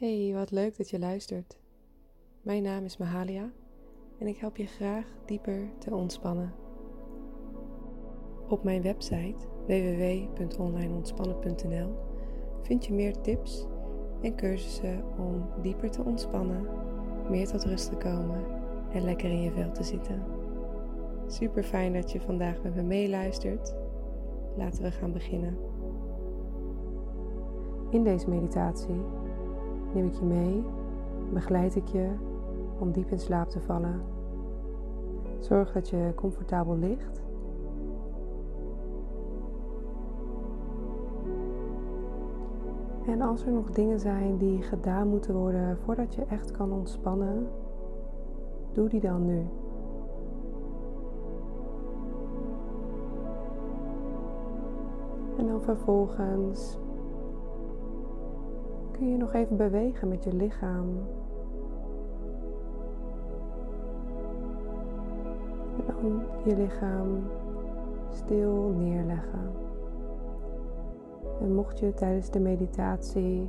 Hey, wat leuk dat je luistert. Mijn naam is Mahalia en ik help je graag dieper te ontspannen. Op mijn website www.onlineontspannen.nl vind je meer tips en cursussen om dieper te ontspannen, meer tot rust te komen en lekker in je vel te zitten. Super fijn dat je vandaag met me meeluistert. Laten we gaan beginnen. In deze meditatie neem ik je mee, begeleid ik je om diep in slaap te vallen. Zorg dat je comfortabel ligt. En als er nog dingen zijn die gedaan moeten worden voordat je echt kan ontspannen, doe die dan nu. En dan vervolgens kun je nog even bewegen met je lichaam. En dan je lichaam stil neerleggen. En mocht je tijdens de meditatie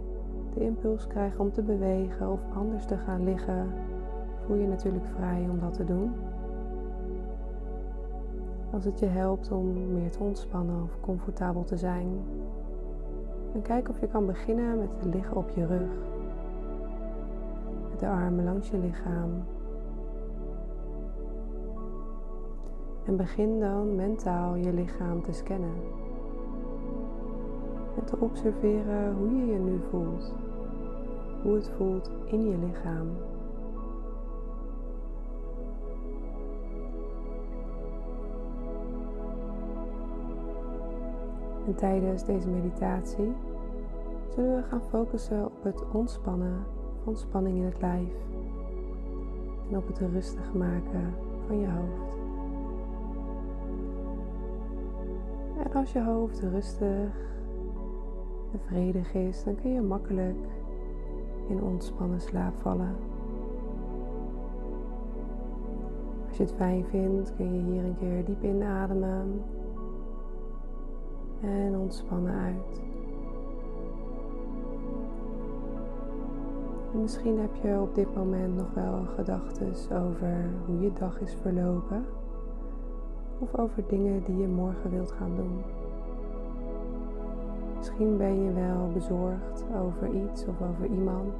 de impuls krijgen om te bewegen of anders te gaan liggen, voel je natuurlijk vrij om dat te doen. Als het je helpt om meer te ontspannen of comfortabel te zijn, en kijk of je kan beginnen met het liggen op je rug. Met de armen langs je lichaam. En begin dan mentaal je lichaam te scannen. En te observeren hoe je je nu voelt. Hoe het voelt in je lichaam. En tijdens deze meditatie zullen we gaan focussen op het ontspannen van spanning in het lijf en op het rustig maken van je hoofd. En als je hoofd rustig en vredig is, dan kun je makkelijk in ontspannen slaap vallen. Als je het fijn vindt, kun je hier een keer diep inademen en ontspannen uit. En misschien heb je op dit moment nog wel gedachten over hoe je dag is verlopen of over dingen die je morgen wilt gaan doen. Misschien ben je wel bezorgd over iets of over iemand.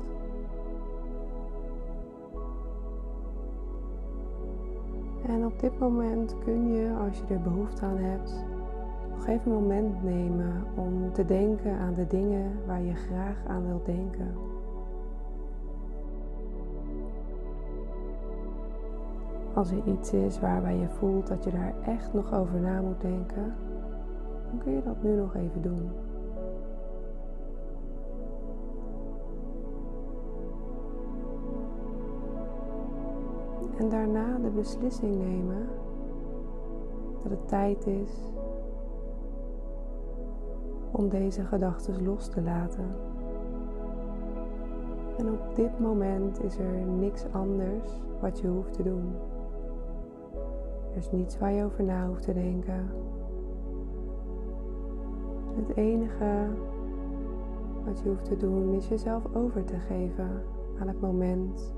En op dit moment kun je, als je er behoefte aan hebt, nog even een moment nemen om te denken aan de dingen waar je graag aan wilt denken. Als er iets is waarbij je voelt dat je daar echt nog over na moet denken, dan kun je dat nu nog even doen. En daarna de beslissing nemen dat het tijd is om deze gedachten los te laten. En op dit moment is er niks anders wat je hoeft te doen. Er is niets waar je over na hoeft te denken. Het enige wat je hoeft te doen is jezelf over te geven aan het moment.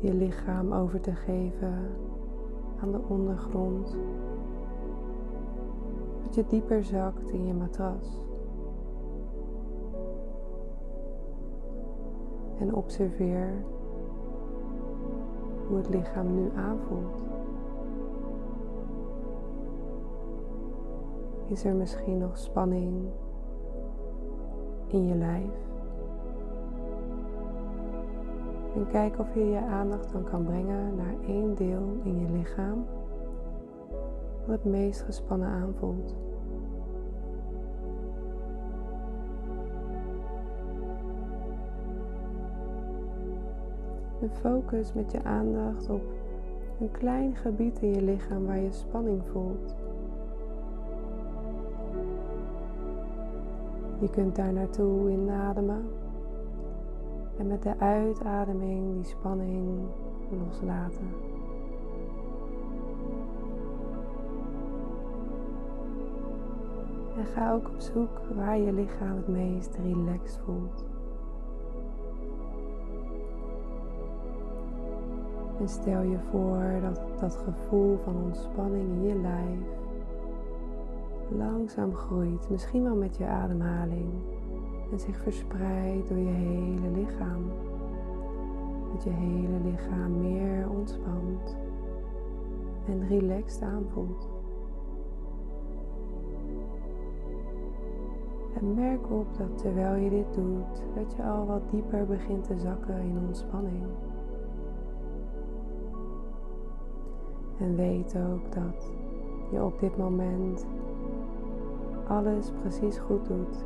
Je lichaam over te geven aan de ondergrond je dieper zakt in je matras. En observeer hoe het lichaam nu aanvoelt. Is er misschien nog spanning in je lijf? En kijk of je je aandacht dan kan brengen naar één deel in je lichaam het meest gespannen aanvoelt. En focus met je aandacht op een klein gebied in je lichaam waar je spanning voelt. Je kunt daar naartoe inademen en met de uitademing die spanning loslaten. En ga ook op zoek waar je lichaam het meest relaxed voelt. En stel je voor dat dat gevoel van ontspanning in je lijf langzaam groeit, misschien wel met je ademhaling, en zich verspreidt door je hele lichaam. Dat je hele lichaam meer ontspant en relaxed aanvoelt. En merk op dat terwijl je dit doet, dat je al wat dieper begint te zakken in ontspanning. En weet ook dat je op dit moment alles precies goed doet.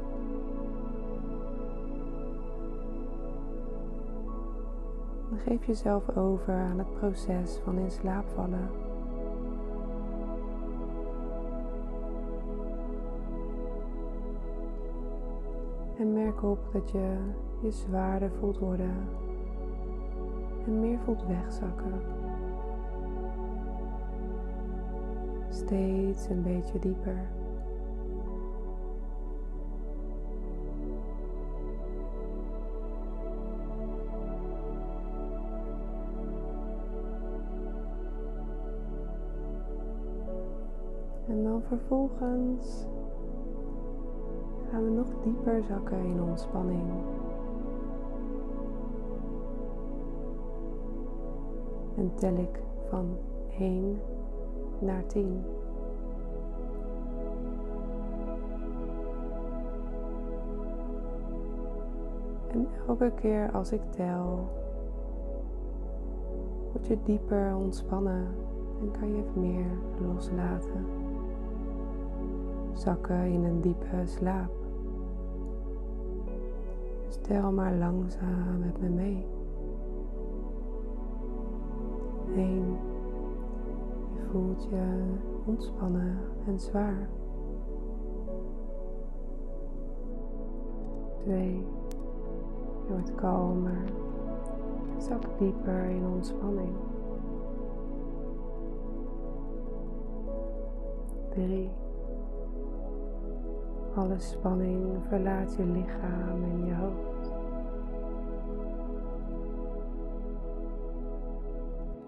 Geef jezelf over aan het proces van in slaap vallen. En merk op dat je je zwaarder voelt worden en meer voelt wegzakken. Steeds een beetje dieper. En dan vervolgens gaan we nog dieper zakken in ontspanning. En tel ik van 1 naar 10. En elke keer als ik tel, word je dieper ontspannen en kan je meer loslaten. Zakken in een diepe slaap. Stel maar langzaam met me mee. 1. Voelt je ontspannen en zwaar. 2. Je wordt kalmer. Zak dieper in ontspanning. 3. Alle spanning verlaat je lichaam en je hoofd.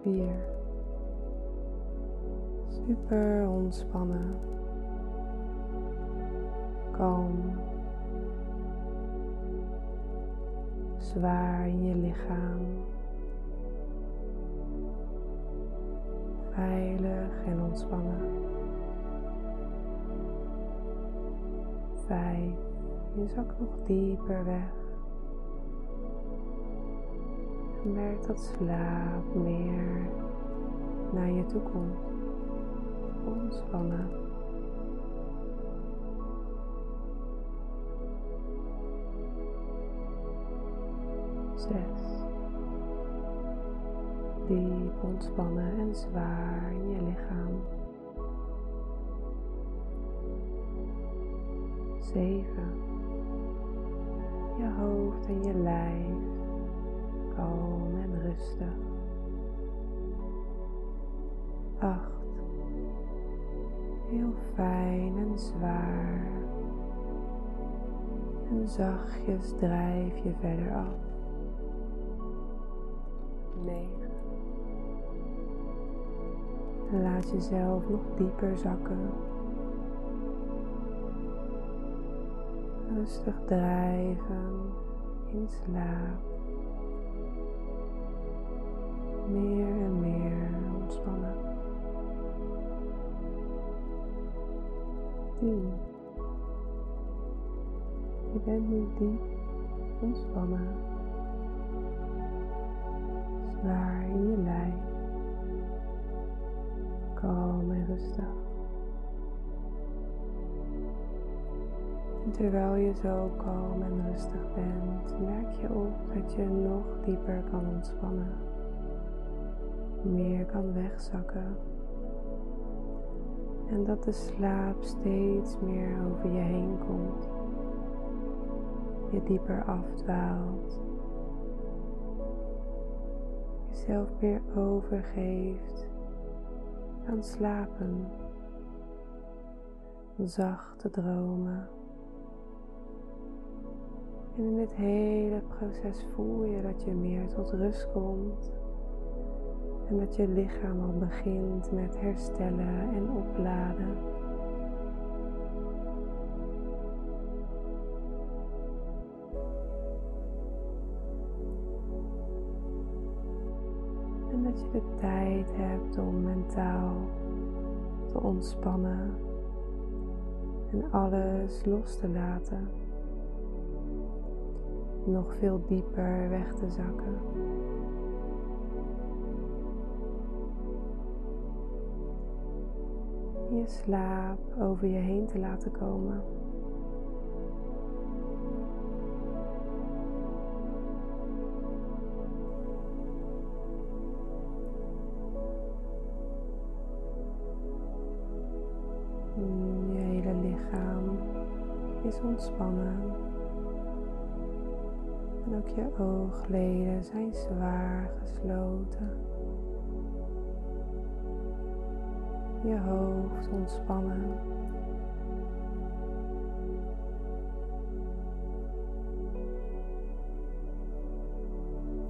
4. Super ontspannen. Kalm. Zwaar in je lichaam. Veilig en ontspannen. vijf. Je zakt nog dieper weg. Merk dat slaap meer naar je toe komt. Ontspannen. Zes. Diep ontspannen en zwaar in je lichaam. 7. Je hoofd en je lijf kalm en rustig. 8. Heel fijn en zwaar. En zachtjes drijf je verder af. 9. En laat jezelf nog dieper zakken. rustig drijven in slaap. Meer en meer bent nu diep ontspannen. Zwaar in je lijf. Kalm en rustig. terwijl je zo kalm en rustig bent, merk je op dat je nog dieper kan ontspannen. Meer kan wegzakken. En dat de slaap steeds meer over je heen komt. Je dieper afdwaalt. Jezelf meer overgeeft aan slapen zachte dromen. En in dit hele proces voel je dat je meer tot rust komt en dat je lichaam al begint met herstellen en opladen. Dat je de tijd hebt om mentaal te ontspannen en alles los te laten. Nog veel dieper weg te zakken. Je slaap over je heen te laten komen. Ontspannen. En ook je oogleden zijn zwaar gesloten. Je hoofd ontspannen.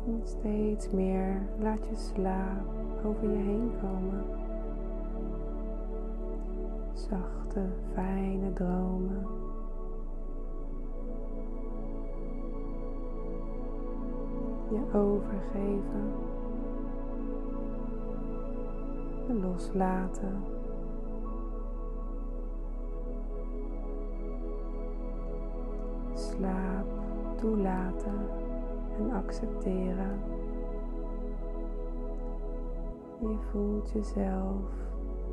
En steeds meer laat je slaap over je heen komen. Zachte, fijne dromen. Je overgeven. En loslaten. Slaap toelaten en accepteren. Je voelt jezelf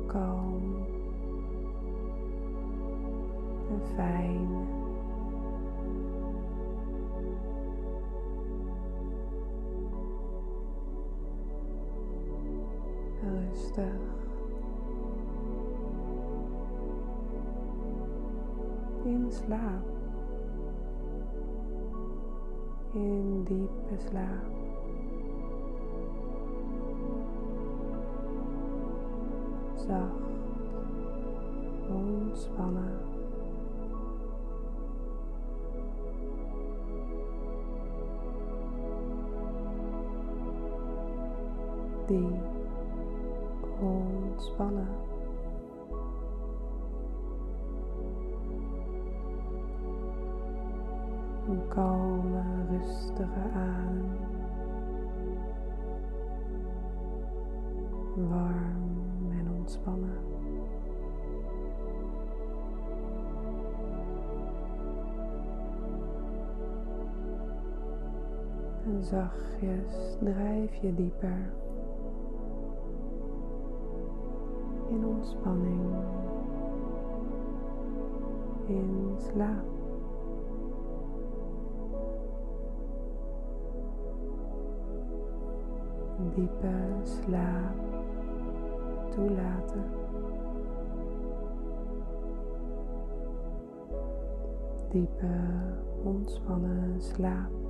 kalm en fijn. Rustig. In slaap. In diepe slaap. Zacht. Ontspannen. En zachtjes drijf je dieper in ontspanning, in slaap. Diepe slaap toelaten. Diepe ontspannen slaap.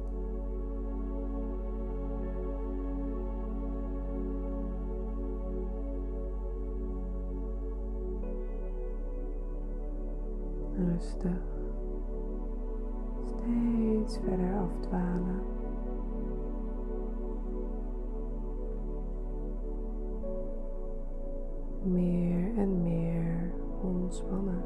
Meer en meer ontspannen.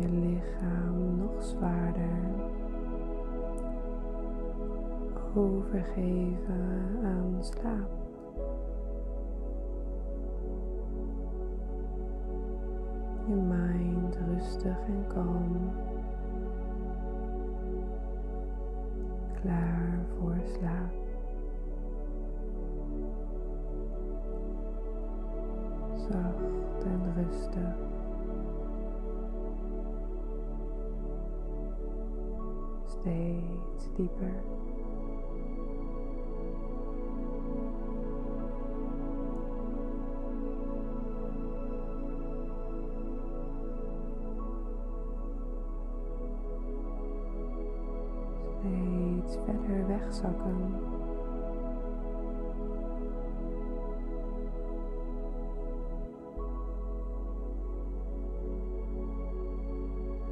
Je lichaam nog zwaarder overgeven aan slaap. Wegzakken.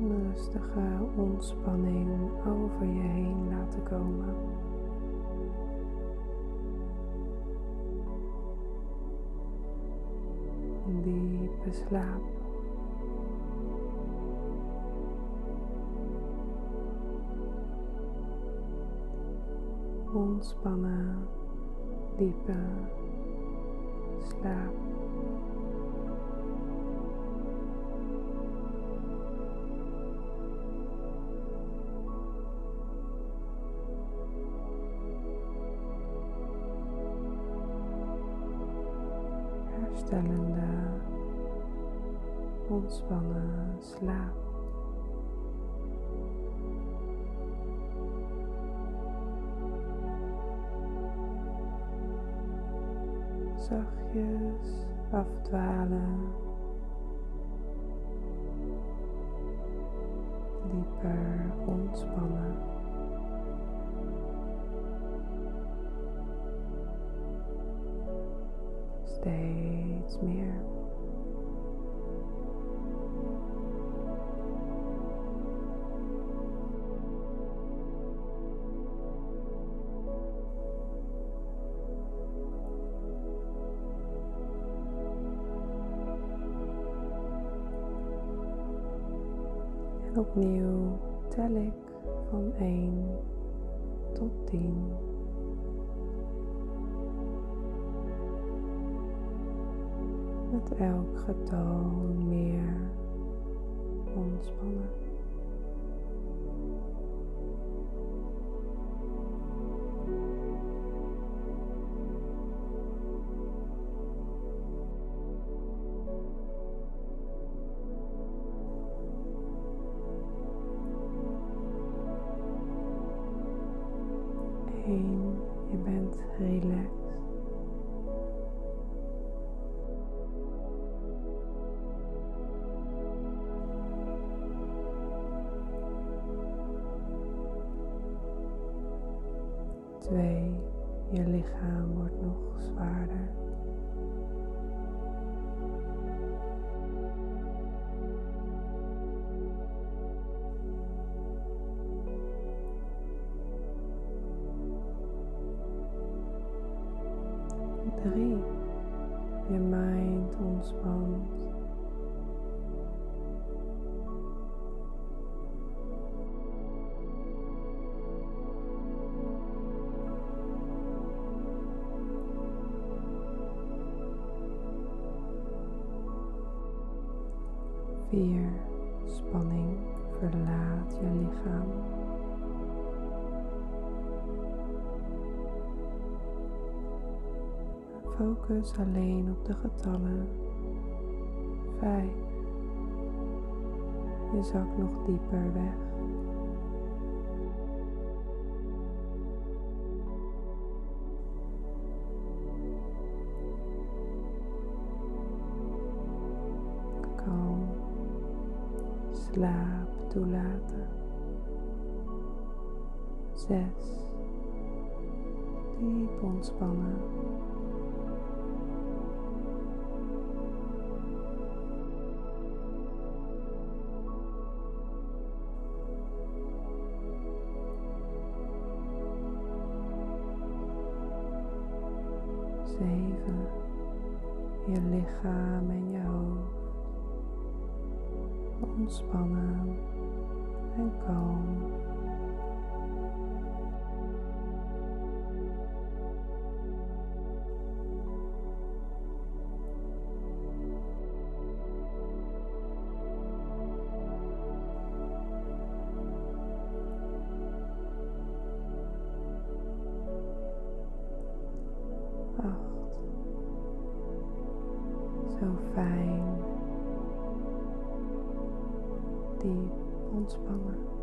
Een rustige ontspanning over je heen laten komen. Diepe slaap. Ontspannen, diepe slaap. herstellende, ontspannen slaap. Zachtjes afdwalen, dieper ontspannen. Opnieuw tel ik van 1 tot 10. met elk getal meer ontspannen. 3. Je ons ontspant. Focus alleen op de getallen. Vijf. Je zakt nog dieper weg. Kalm. Slaap toelaten. Zes. Diep ontspannen. Zo fijn. Diep ontspannen.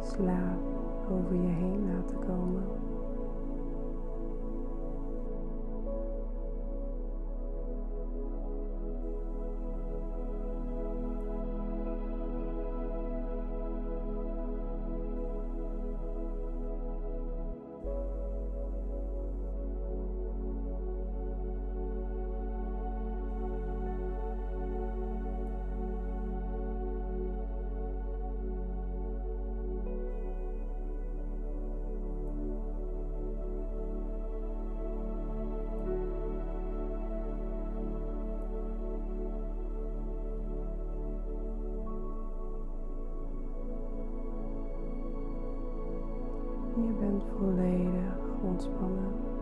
slaap over je heen laten komen. Bent volledig ontspannen.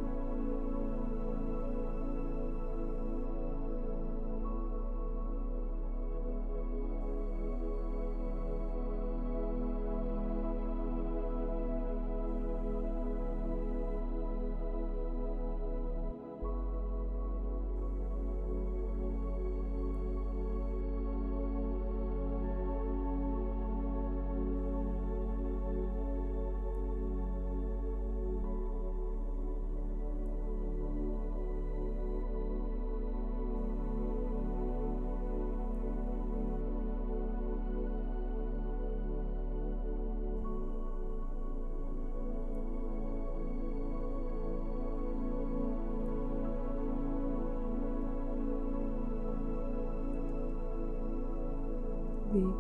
Diep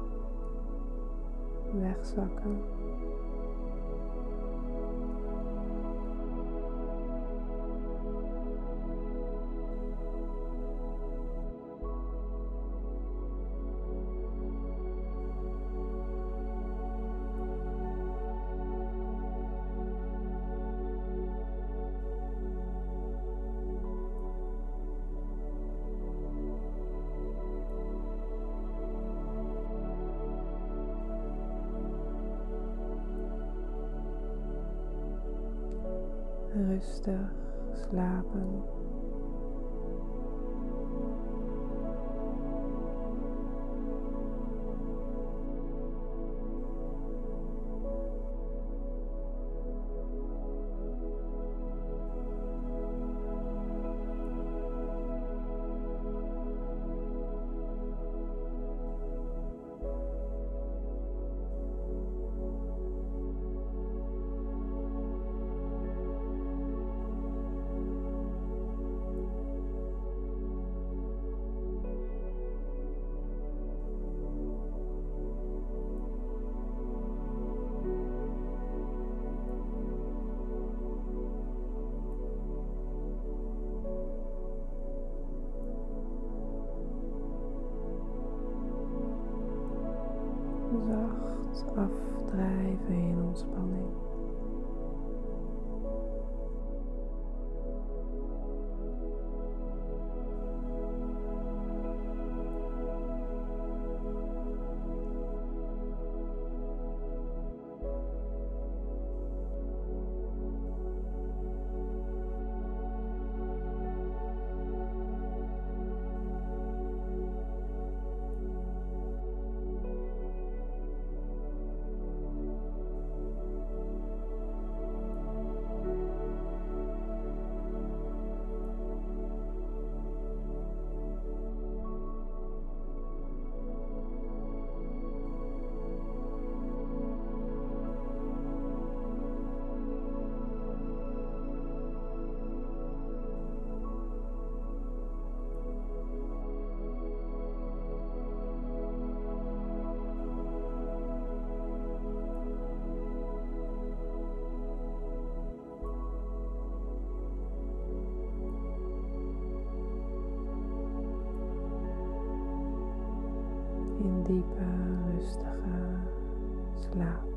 wegzakken. Slapen. Afdrijven in ontspanning. diepe, rustige slaap.